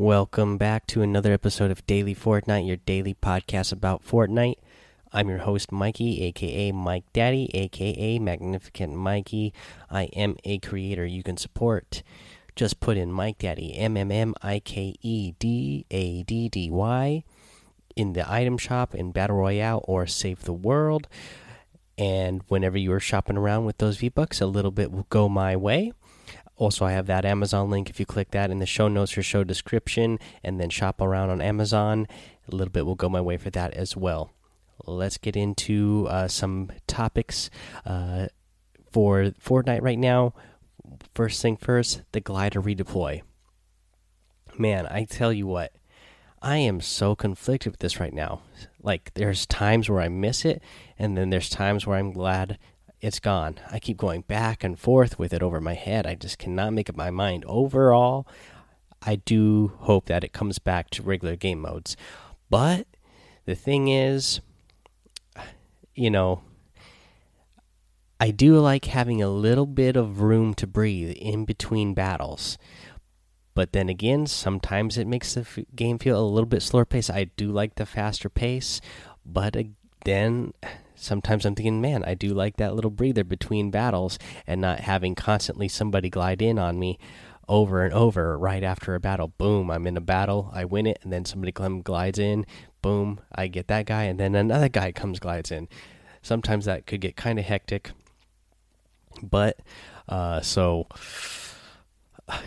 Welcome back to another episode of Daily Fortnite, your daily podcast about Fortnite. I'm your host, Mikey, aka Mike Daddy, aka Magnificent Mikey. I am a creator you can support. Just put in Mike Daddy, M M M I K E D A D D Y, in the item shop in Battle Royale or Save the World. And whenever you are shopping around with those V Bucks, a little bit will go my way. Also, I have that Amazon link. If you click that in the show notes or show description and then shop around on Amazon, a little bit will go my way for that as well. Let's get into uh, some topics uh, for Fortnite right now. First thing first, the glider redeploy. Man, I tell you what, I am so conflicted with this right now. Like, there's times where I miss it, and then there's times where I'm glad it's gone. I keep going back and forth with it over my head. I just cannot make up my mind. Overall, I do hope that it comes back to regular game modes. But the thing is, you know, I do like having a little bit of room to breathe in between battles. But then again, sometimes it makes the game feel a little bit slower pace. I do like the faster pace, but then sometimes I'm thinking, man, I do like that little breather between battles and not having constantly somebody glide in on me over and over right after a battle. Boom, I'm in a battle, I win it, and then somebody glides in. Boom, I get that guy, and then another guy comes glides in. Sometimes that could get kind of hectic, but uh, so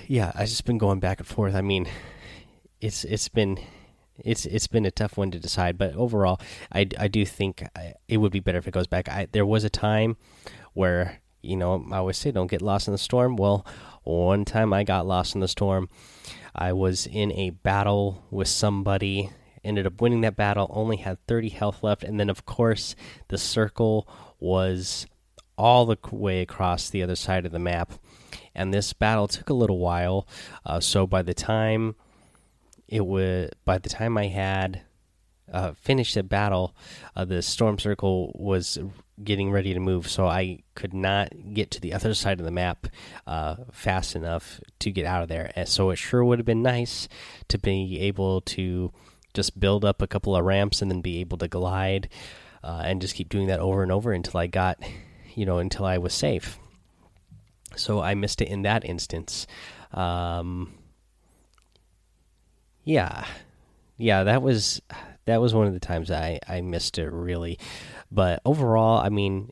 yeah, I just been going back and forth. I mean, it's it's been it's it's been a tough one to decide, but overall, I, I do think it would be better if it goes back. I, there was a time where you know I always say don't get lost in the storm. Well, one time I got lost in the storm. I was in a battle with somebody, ended up winning that battle, only had 30 health left, and then of course the circle was all the way across the other side of the map. And this battle took a little while, uh, so by the time it would by the time I had uh, finished the battle, uh, the storm circle was getting ready to move, so I could not get to the other side of the map uh, fast enough to get out of there. And so it sure would have been nice to be able to just build up a couple of ramps and then be able to glide uh, and just keep doing that over and over until I got, you know, until I was safe. So I missed it in that instance. Um, yeah, yeah, that was that was one of the times I I missed it really, but overall, I mean,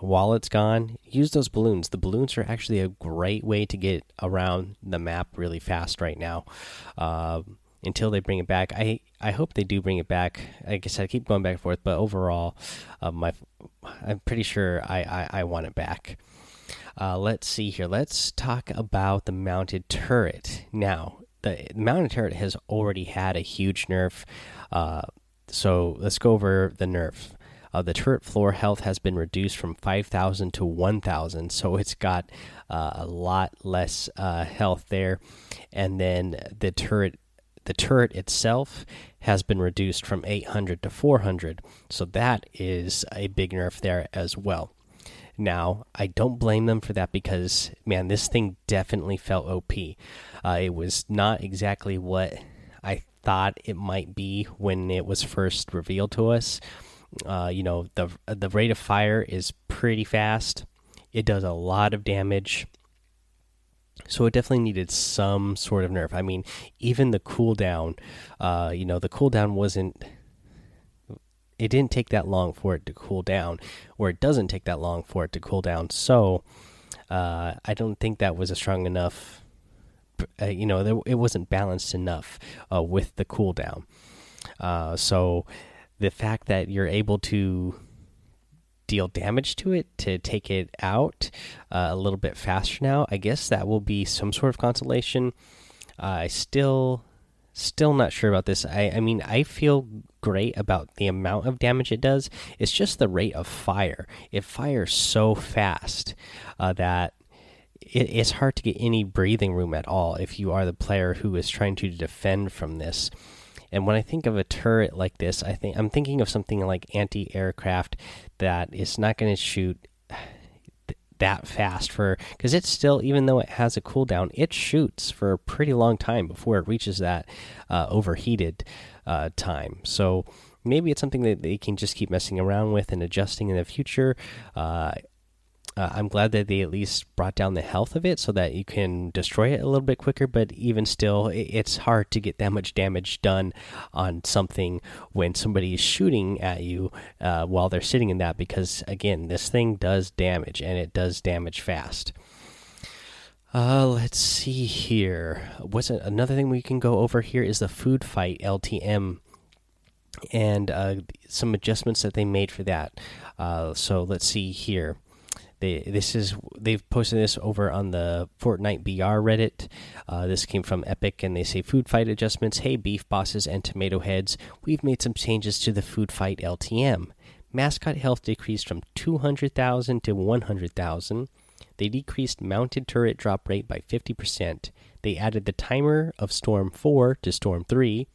while it's gone, use those balloons. The balloons are actually a great way to get around the map really fast right now. Uh, until they bring it back, I I hope they do bring it back. Like I said, I keep going back and forth, but overall, uh, my I'm pretty sure I I, I want it back. Uh, let's see here. Let's talk about the mounted turret now the mounted turret has already had a huge nerf. Uh, so let's go over the nerf. Uh, the turret floor health has been reduced from 5,000 to 1,000, so it's got uh, a lot less uh, health there. And then the turret, the turret itself has been reduced from 800 to 400, so that is a big nerf there as well. Now, I don't blame them for that because, man, this thing definitely felt OP. Uh, it was not exactly what I thought it might be when it was first revealed to us. Uh, you know, the the rate of fire is pretty fast. It does a lot of damage. So it definitely needed some sort of nerf. I mean, even the cooldown, uh, you know, the cooldown wasn't it didn't take that long for it to cool down, or it doesn't take that long for it to cool down. So uh, I don't think that was a strong enough. Uh, you know, there, it wasn't balanced enough uh, with the cooldown. Uh, so the fact that you're able to deal damage to it to take it out uh, a little bit faster now, I guess that will be some sort of consolation. I still Still not sure about this. I, I mean, I feel great about the amount of damage it does. It's just the rate of fire. It fires so fast uh, that it, it's hard to get any breathing room at all if you are the player who is trying to defend from this. And when I think of a turret like this, I think I'm thinking of something like anti-aircraft that is not going to shoot that fast for because it's still even though it has a cooldown, it shoots for a pretty long time before it reaches that uh, overheated uh, time. So maybe it's something that they can just keep messing around with and adjusting in the future. Uh, uh, I'm glad that they at least brought down the health of it so that you can destroy it a little bit quicker. But even still, it's hard to get that much damage done on something when somebody is shooting at you uh, while they're sitting in that. Because again, this thing does damage and it does damage fast. Uh, let's see here. What's it, another thing we can go over here is the food fight LTM and uh, some adjustments that they made for that. Uh, so let's see here. They this is they've posted this over on the Fortnite BR Reddit. Uh, this came from Epic, and they say food fight adjustments. Hey, beef bosses and tomato heads, we've made some changes to the food fight LTM. Mascot health decreased from 200,000 to 100,000. They decreased mounted turret drop rate by 50%. They added the timer of Storm 4 to Storm 3.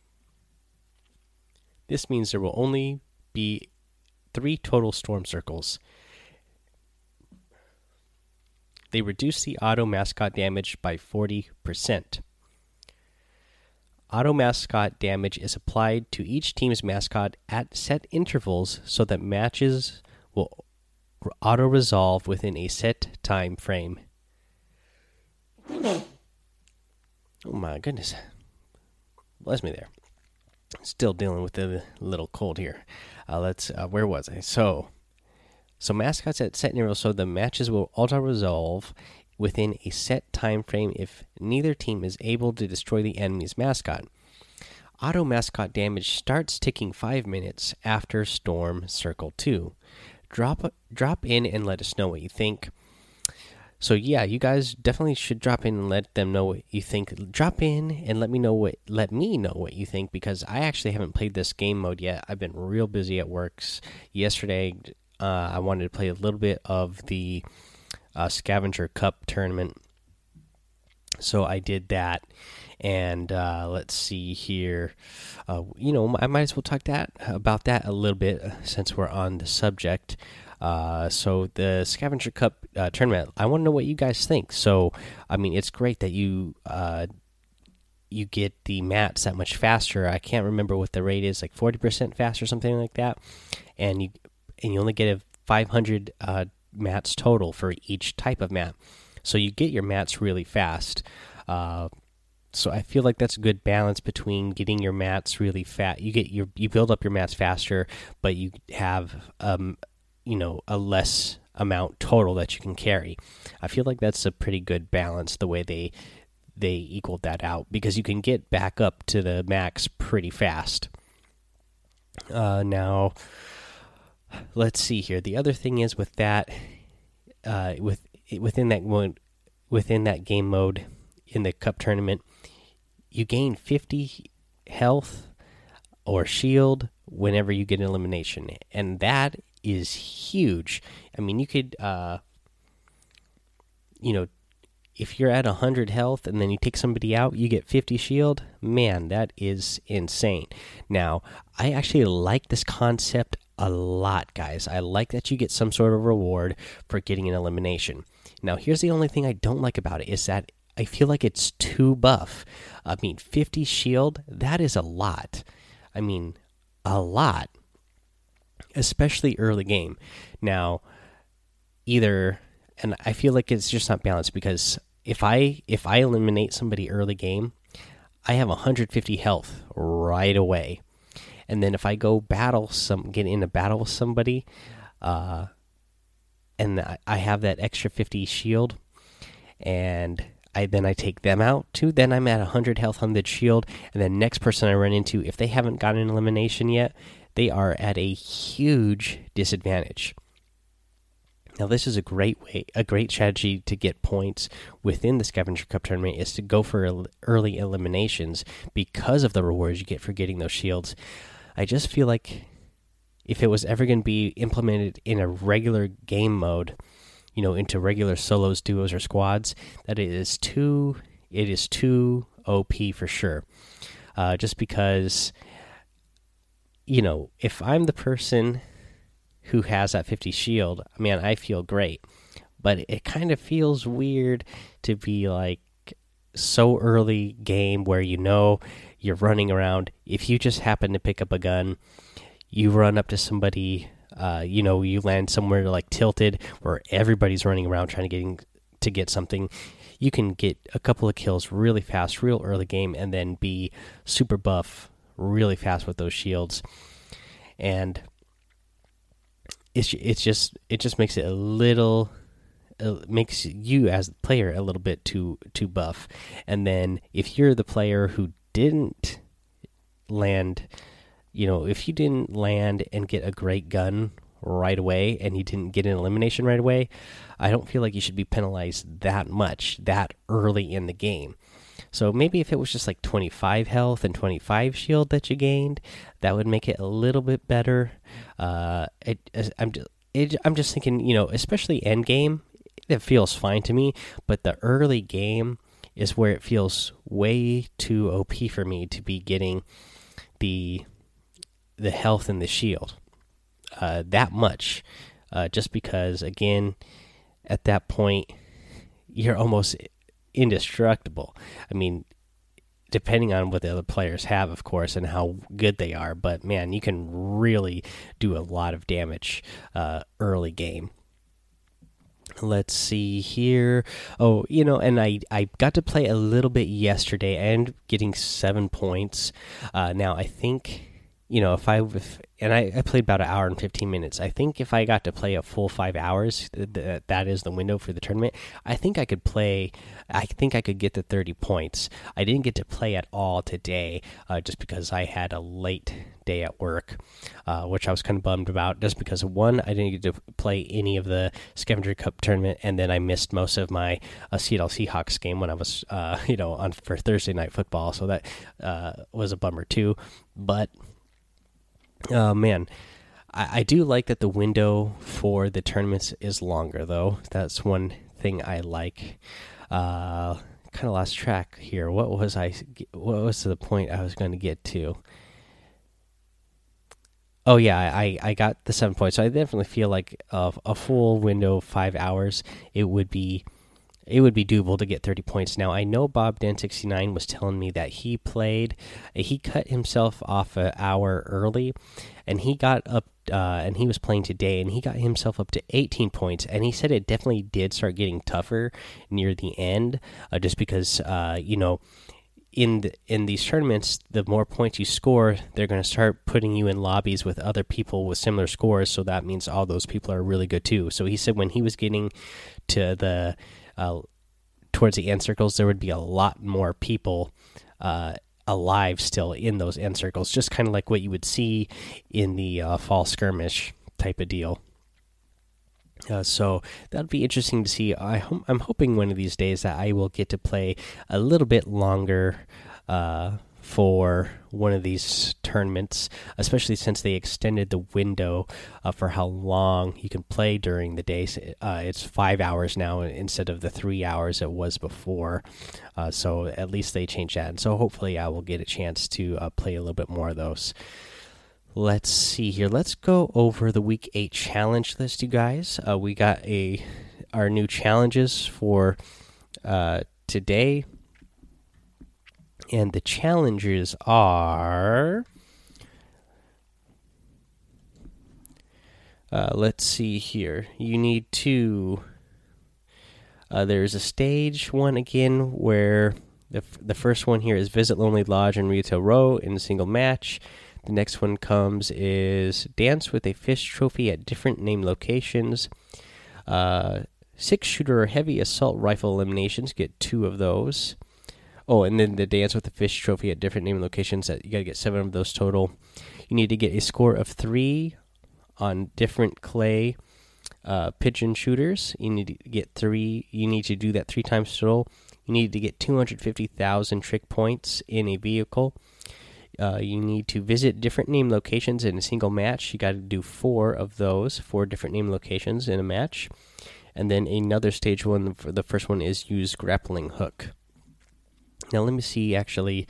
This means there will only be three total storm circles. They reduce the auto mascot damage by 40%. Auto mascot damage is applied to each team's mascot at set intervals so that matches will auto resolve within a set time frame. Oh my goodness. Bless me there. Still dealing with the little cold here. Uh, let's. Uh, where was I? So, so mascots at set intervals, so the matches will auto resolve within a set time frame if neither team is able to destroy the enemy's mascot. Auto mascot damage starts ticking five minutes after Storm Circle 2. Drop drop in and let us know what you think. So yeah, you guys definitely should drop in and let them know what you think. Drop in and let me know what let me know what you think because I actually haven't played this game mode yet. I've been real busy at works. Yesterday uh, I wanted to play a little bit of the uh, Scavenger Cup tournament, so I did that. And uh, let's see here, uh, you know, I might as well talk that about that a little bit uh, since we're on the subject. Uh, so the Scavenger Cup uh, tournament, I want to know what you guys think. So, I mean, it's great that you uh, you get the mats that much faster. I can't remember what the rate is, like forty percent faster, something like that. And you and you only get a 500 uh, mats total for each type of mat. So you get your mats really fast. Uh, so I feel like that's a good balance between getting your mats really fat. You get your you build up your mats faster, but you have um you know a less amount total that you can carry. I feel like that's a pretty good balance the way they they equaled that out because you can get back up to the max pretty fast. Uh, now let's see here. The other thing is with that, uh, with within that one, within that game mode in the cup tournament, you gain fifty health or shield whenever you get an elimination, and that is huge. I mean, you could, uh, you know, if you're at 100 health and then you take somebody out, you get 50 shield. Man, that is insane. Now, I actually like this concept a lot, guys. I like that you get some sort of reward for getting an elimination. Now, here's the only thing I don't like about it is that I feel like it's too buff. I mean, 50 shield, that is a lot. I mean, a lot. Especially early game. Now, either and I feel like it's just not balanced because if I if I eliminate somebody early game, I have 150 health right away and then if I go battle some, get in a battle with somebody, uh, and I have that extra fifty shield, and I then I take them out too. Then I'm at hundred health on the shield, and the next person I run into, if they haven't gotten an elimination yet, they are at a huge disadvantage. Now, this is a great way, a great strategy to get points within the Scavenger Cup tournament is to go for early eliminations because of the rewards you get for getting those shields. I just feel like if it was ever going to be implemented in a regular game mode, you know, into regular solos, duos, or squads, that it is too it is too OP for sure. Uh, just because, you know, if I'm the person who has that 50 shield, man, I feel great. but it kind of feels weird to be like so early game where you know you're running around. If you just happen to pick up a gun, you run up to somebody, uh, you know, you land somewhere like tilted where everybody's running around trying to get to get something. You can get a couple of kills really fast, real early game, and then be super buff really fast with those shields. And it's it's just it just makes it a little it makes you as the player a little bit too too buff. And then if you're the player who didn't land, you know, if you didn't land and get a great gun right away and you didn't get an elimination right away, I don't feel like you should be penalized that much that early in the game. So maybe if it was just like 25 health and 25 shield that you gained, that would make it a little bit better. Uh, it, I'm it, I'm just thinking, you know, especially end game, it feels fine to me. But the early game is where it feels way too OP for me to be getting the the health and the shield uh, that much, uh, just because again, at that point, you're almost indestructible. I mean, depending on what the other players have, of course, and how good they are. But man, you can really do a lot of damage uh, early game. Let's see here. Oh, you know, and I I got to play a little bit yesterday and getting seven points. Uh, now I think you know if I if, and I, I, played about an hour and 15 minutes. I think if I got to play a full five hours, th that is the window for the tournament. I think I could play. I think I could get to 30 points. I didn't get to play at all today, uh, just because I had a late day at work, uh, which I was kind of bummed about. Just because one, I didn't get to play any of the Scavenger Cup tournament, and then I missed most of my uh, Seattle Seahawks game when I was, uh, you know, on for Thursday night football. So that uh, was a bummer too. But Oh man, I, I do like that the window for the tournaments is longer though. That's one thing I like. Uh, kind of lost track here. What was I? What was the point I was going to get to? Oh yeah, I I got the seven points. So I definitely feel like of a full window, five hours, it would be it would be doable to get 30 points. Now, I know Bob Dan69 was telling me that he played, he cut himself off an hour early, and he got up, uh, and he was playing today, and he got himself up to 18 points. And he said it definitely did start getting tougher near the end, uh, just because, uh, you know, in the, in these tournaments, the more points you score, they're going to start putting you in lobbies with other people with similar scores. So that means all those people are really good too. So he said when he was getting to the uh, towards the end circles, there would be a lot more people uh, alive still in those end circles, just kind of like what you would see in the uh, fall skirmish type of deal. Uh, so that'd be interesting to see. I am hoping one of these days that I will get to play a little bit longer uh, for one of these tournaments, especially since they extended the window uh, for how long you can play during the day. Uh, it's five hours now instead of the three hours it was before. Uh, so at least they changed that. And so hopefully I will get a chance to uh, play a little bit more of those. Let's see here. Let's go over the week eight challenge list, you guys. Uh, we got a our new challenges for uh, today and the challenges are. Uh, let's see here. You need to. Uh, there's a stage one again where the the first one here is visit Lonely Lodge and Retail Row in a single match. The next one comes is dance with a fish trophy at different name locations. Uh, six shooter or heavy assault rifle eliminations get two of those. Oh, and then the dance with the fish trophy at different name locations. That you got to get seven of those total. You need to get a score of three on different clay uh, pigeon shooters. You need to get three. You need to do that three times total. You need to get 250,000 trick points in a vehicle. Uh, you need to visit different name locations in a single match. You got to do four of those, four different name locations in a match. And then another stage one, for the first one is use grappling hook. Now let me see actually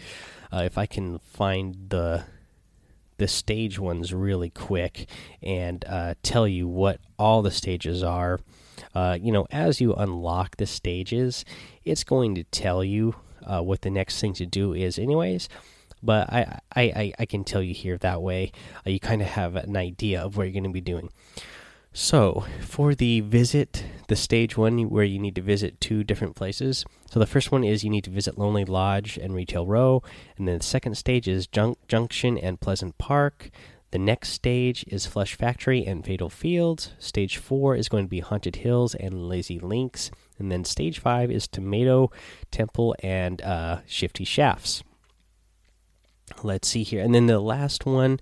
uh, if I can find the the stage ones really quick and uh, tell you what all the stages are uh, you know, as you unlock the stages, it's going to tell you uh, what the next thing to do is, anyways. But I, I, I, I can tell you here that way uh, you kind of have an idea of what you're going to be doing. So, for the visit, the stage one, where you need to visit two different places. So, the first one is you need to visit Lonely Lodge and Retail Row. And then the second stage is Junk Junction and Pleasant Park. The next stage is Flush Factory and Fatal Fields. Stage four is going to be Haunted Hills and Lazy Links. And then stage five is Tomato Temple and uh, Shifty Shafts. Let's see here. And then the last one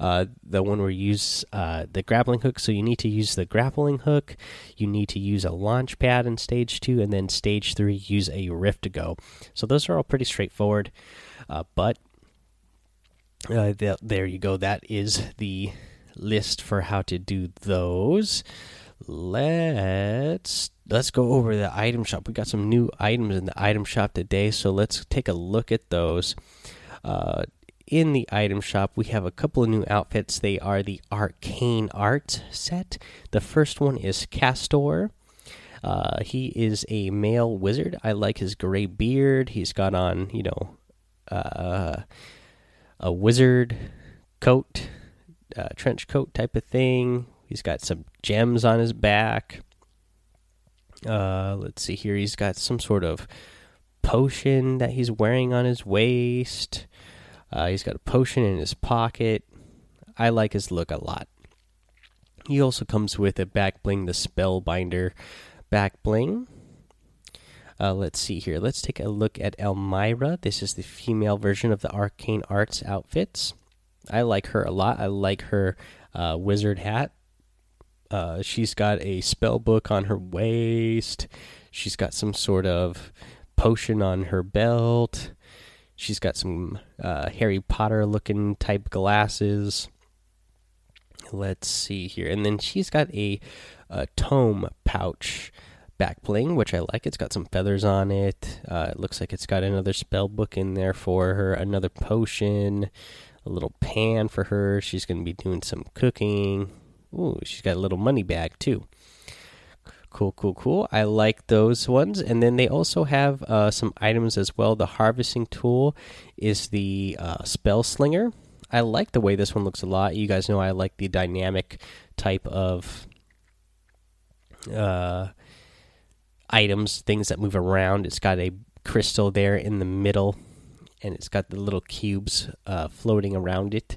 uh, the one where you use uh, the grappling hook. So you need to use the grappling hook. You need to use a launch pad in stage two, and then stage three, use a rift to go. So those are all pretty straightforward. Uh, but uh, th there you go. That is the list for how to do those. Let's let's go over the item shop. We got some new items in the item shop today, so let's take a look at those. Uh, in the item shop, we have a couple of new outfits. They are the Arcane Art set. The first one is Castor. Uh, he is a male wizard. I like his gray beard. He's got on, you know, uh, a wizard coat, uh, trench coat type of thing. He's got some gems on his back. Uh, let's see here. He's got some sort of potion that he's wearing on his waist. Uh, he's got a potion in his pocket. I like his look a lot. He also comes with a back bling, the Spellbinder back bling. Uh, let's see here. Let's take a look at Elmira. This is the female version of the Arcane Arts outfits. I like her a lot. I like her uh, wizard hat. Uh, she's got a spell book on her waist. She's got some sort of potion on her belt. She's got some uh, Harry Potter looking type glasses. Let's see here. And then she's got a, a tome pouch back bling, which I like. It's got some feathers on it. Uh, it looks like it's got another spell book in there for her, another potion, a little pan for her. She's going to be doing some cooking. Ooh, she's got a little money bag too. Cool, cool, cool. I like those ones. And then they also have uh, some items as well. The harvesting tool is the uh, spell slinger. I like the way this one looks a lot. You guys know I like the dynamic type of uh, items, things that move around. It's got a crystal there in the middle, and it's got the little cubes uh, floating around it.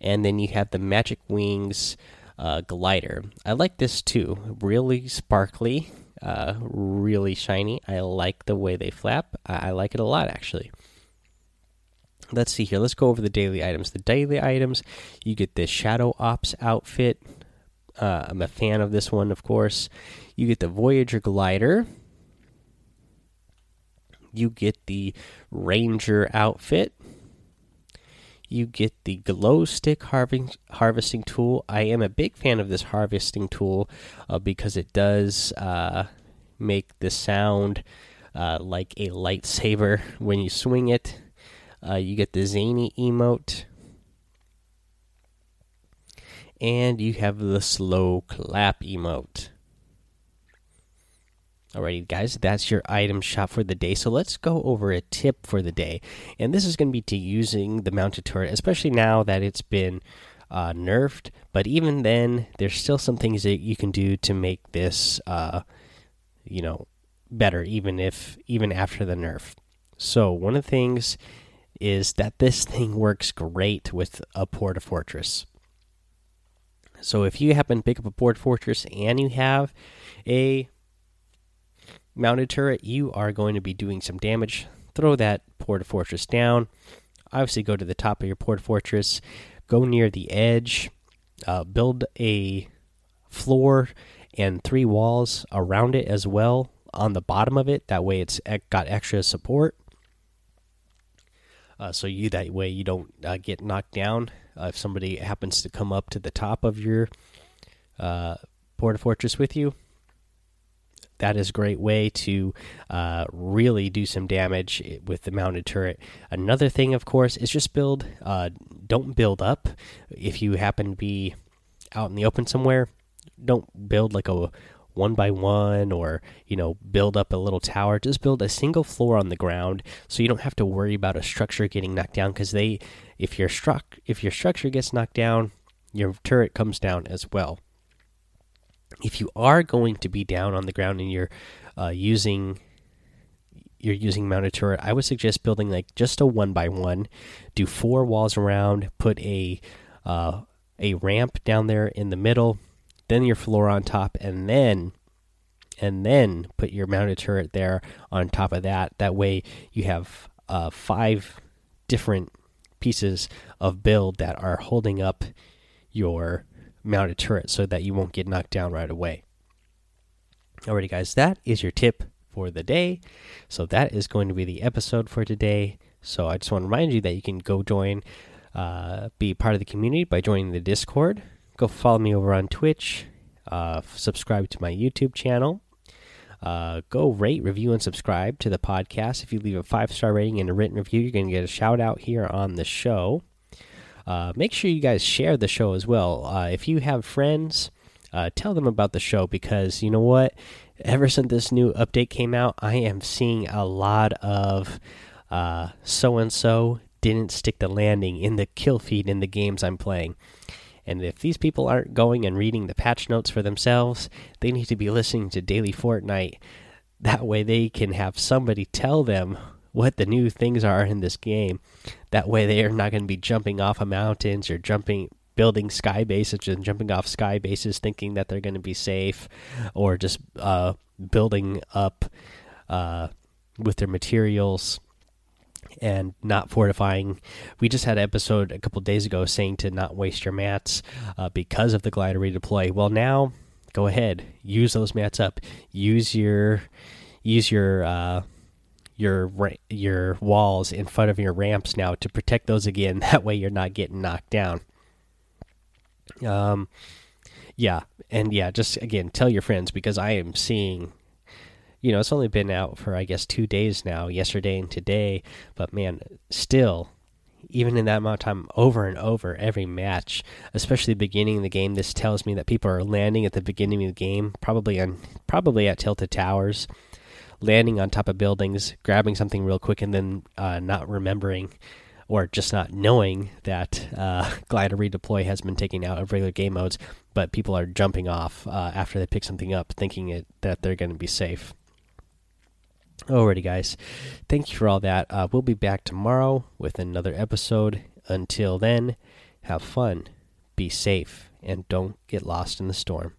And then you have the magic wings uh, glider. I like this too. Really sparkly, uh, really shiny. I like the way they flap. I, I like it a lot actually. Let's see here. Let's go over the daily items. The daily items, you get the Shadow Ops outfit. Uh, I'm a fan of this one, of course. You get the Voyager glider. You get the Ranger outfit you get the glow stick harvesting tool. I am a big fan of this harvesting tool uh, because it does uh, make the sound uh, like a lightsaber when you swing it. Uh, you get the zany emote. And you have the slow clap emote. Alrighty, guys, that's your item shop for the day. So let's go over a tip for the day. And this is going to be to using the mounted turret, especially now that it's been uh, nerfed. But even then, there's still some things that you can do to make this, uh, you know, better, even if even after the nerf. So one of the things is that this thing works great with a porta fortress. So if you happen to pick up a porta fortress and you have a mounted turret, you are going to be doing some damage. Throw that porta fortress down. Obviously, go to the top of your porta fortress, go near the edge, uh, build a floor and three walls around it as well on the bottom of it. That way, it's got extra support. Uh, so you that way you don't uh, get knocked down uh, if somebody happens to come up to the top of your uh, porta fortress with you that is a great way to uh, really do some damage with the mounted turret. Another thing, of course, is just build. Uh, don't build up. If you happen to be out in the open somewhere, don't build like a one by one or you know build up a little tower just build a single floor on the ground so you don't have to worry about a structure getting knocked down because they if your struck if your structure gets knocked down your turret comes down as well if you are going to be down on the ground and you're uh, using you're using mounted turret i would suggest building like just a one by one do four walls around put a uh, a ramp down there in the middle then your floor on top, and then and then put your mounted turret there on top of that. That way you have uh, five different pieces of build that are holding up your mounted turret so that you won't get knocked down right away. Alrighty, guys, that is your tip for the day. So that is going to be the episode for today. So I just want to remind you that you can go join, uh, be part of the community by joining the Discord go follow me over on Twitch. Uh, subscribe to my YouTube channel. Uh, go rate, review, and subscribe to the podcast. If you leave a five star rating and a written review, you're going to get a shout out here on the show. Uh, make sure you guys share the show as well. Uh, if you have friends, uh, tell them about the show because you know what? Ever since this new update came out, I am seeing a lot of so and so didn't stick the landing in the kill feed in the games I'm playing. And if these people aren't going and reading the patch notes for themselves, they need to be listening to Daily Fortnite. That way they can have somebody tell them what the new things are in this game. That way they are not going to be jumping off of mountains or jumping building sky bases and jumping off sky bases thinking that they're going to be safe or just uh, building up uh, with their materials and not fortifying. We just had an episode a couple days ago saying to not waste your mats uh, because of the glider redeploy. Well, now go ahead, use those mats up. Use your use your uh, your your walls in front of your ramps now to protect those again. That way, you're not getting knocked down. Um, yeah, and yeah, just again, tell your friends because I am seeing you know, it's only been out for I guess two days now, yesterday and today. But man, still, even in that amount of time, over and over every match, especially beginning of the game, this tells me that people are landing at the beginning of the game, probably on probably at tilted towers, landing on top of buildings, grabbing something real quick, and then uh, not remembering or just not knowing that uh, glider redeploy has been taken out of regular game modes, but people are jumping off uh, after they pick something up, thinking it, that they're going to be safe. Alrighty, guys. Thank you for all that. Uh, we'll be back tomorrow with another episode. Until then, have fun, be safe, and don't get lost in the storm.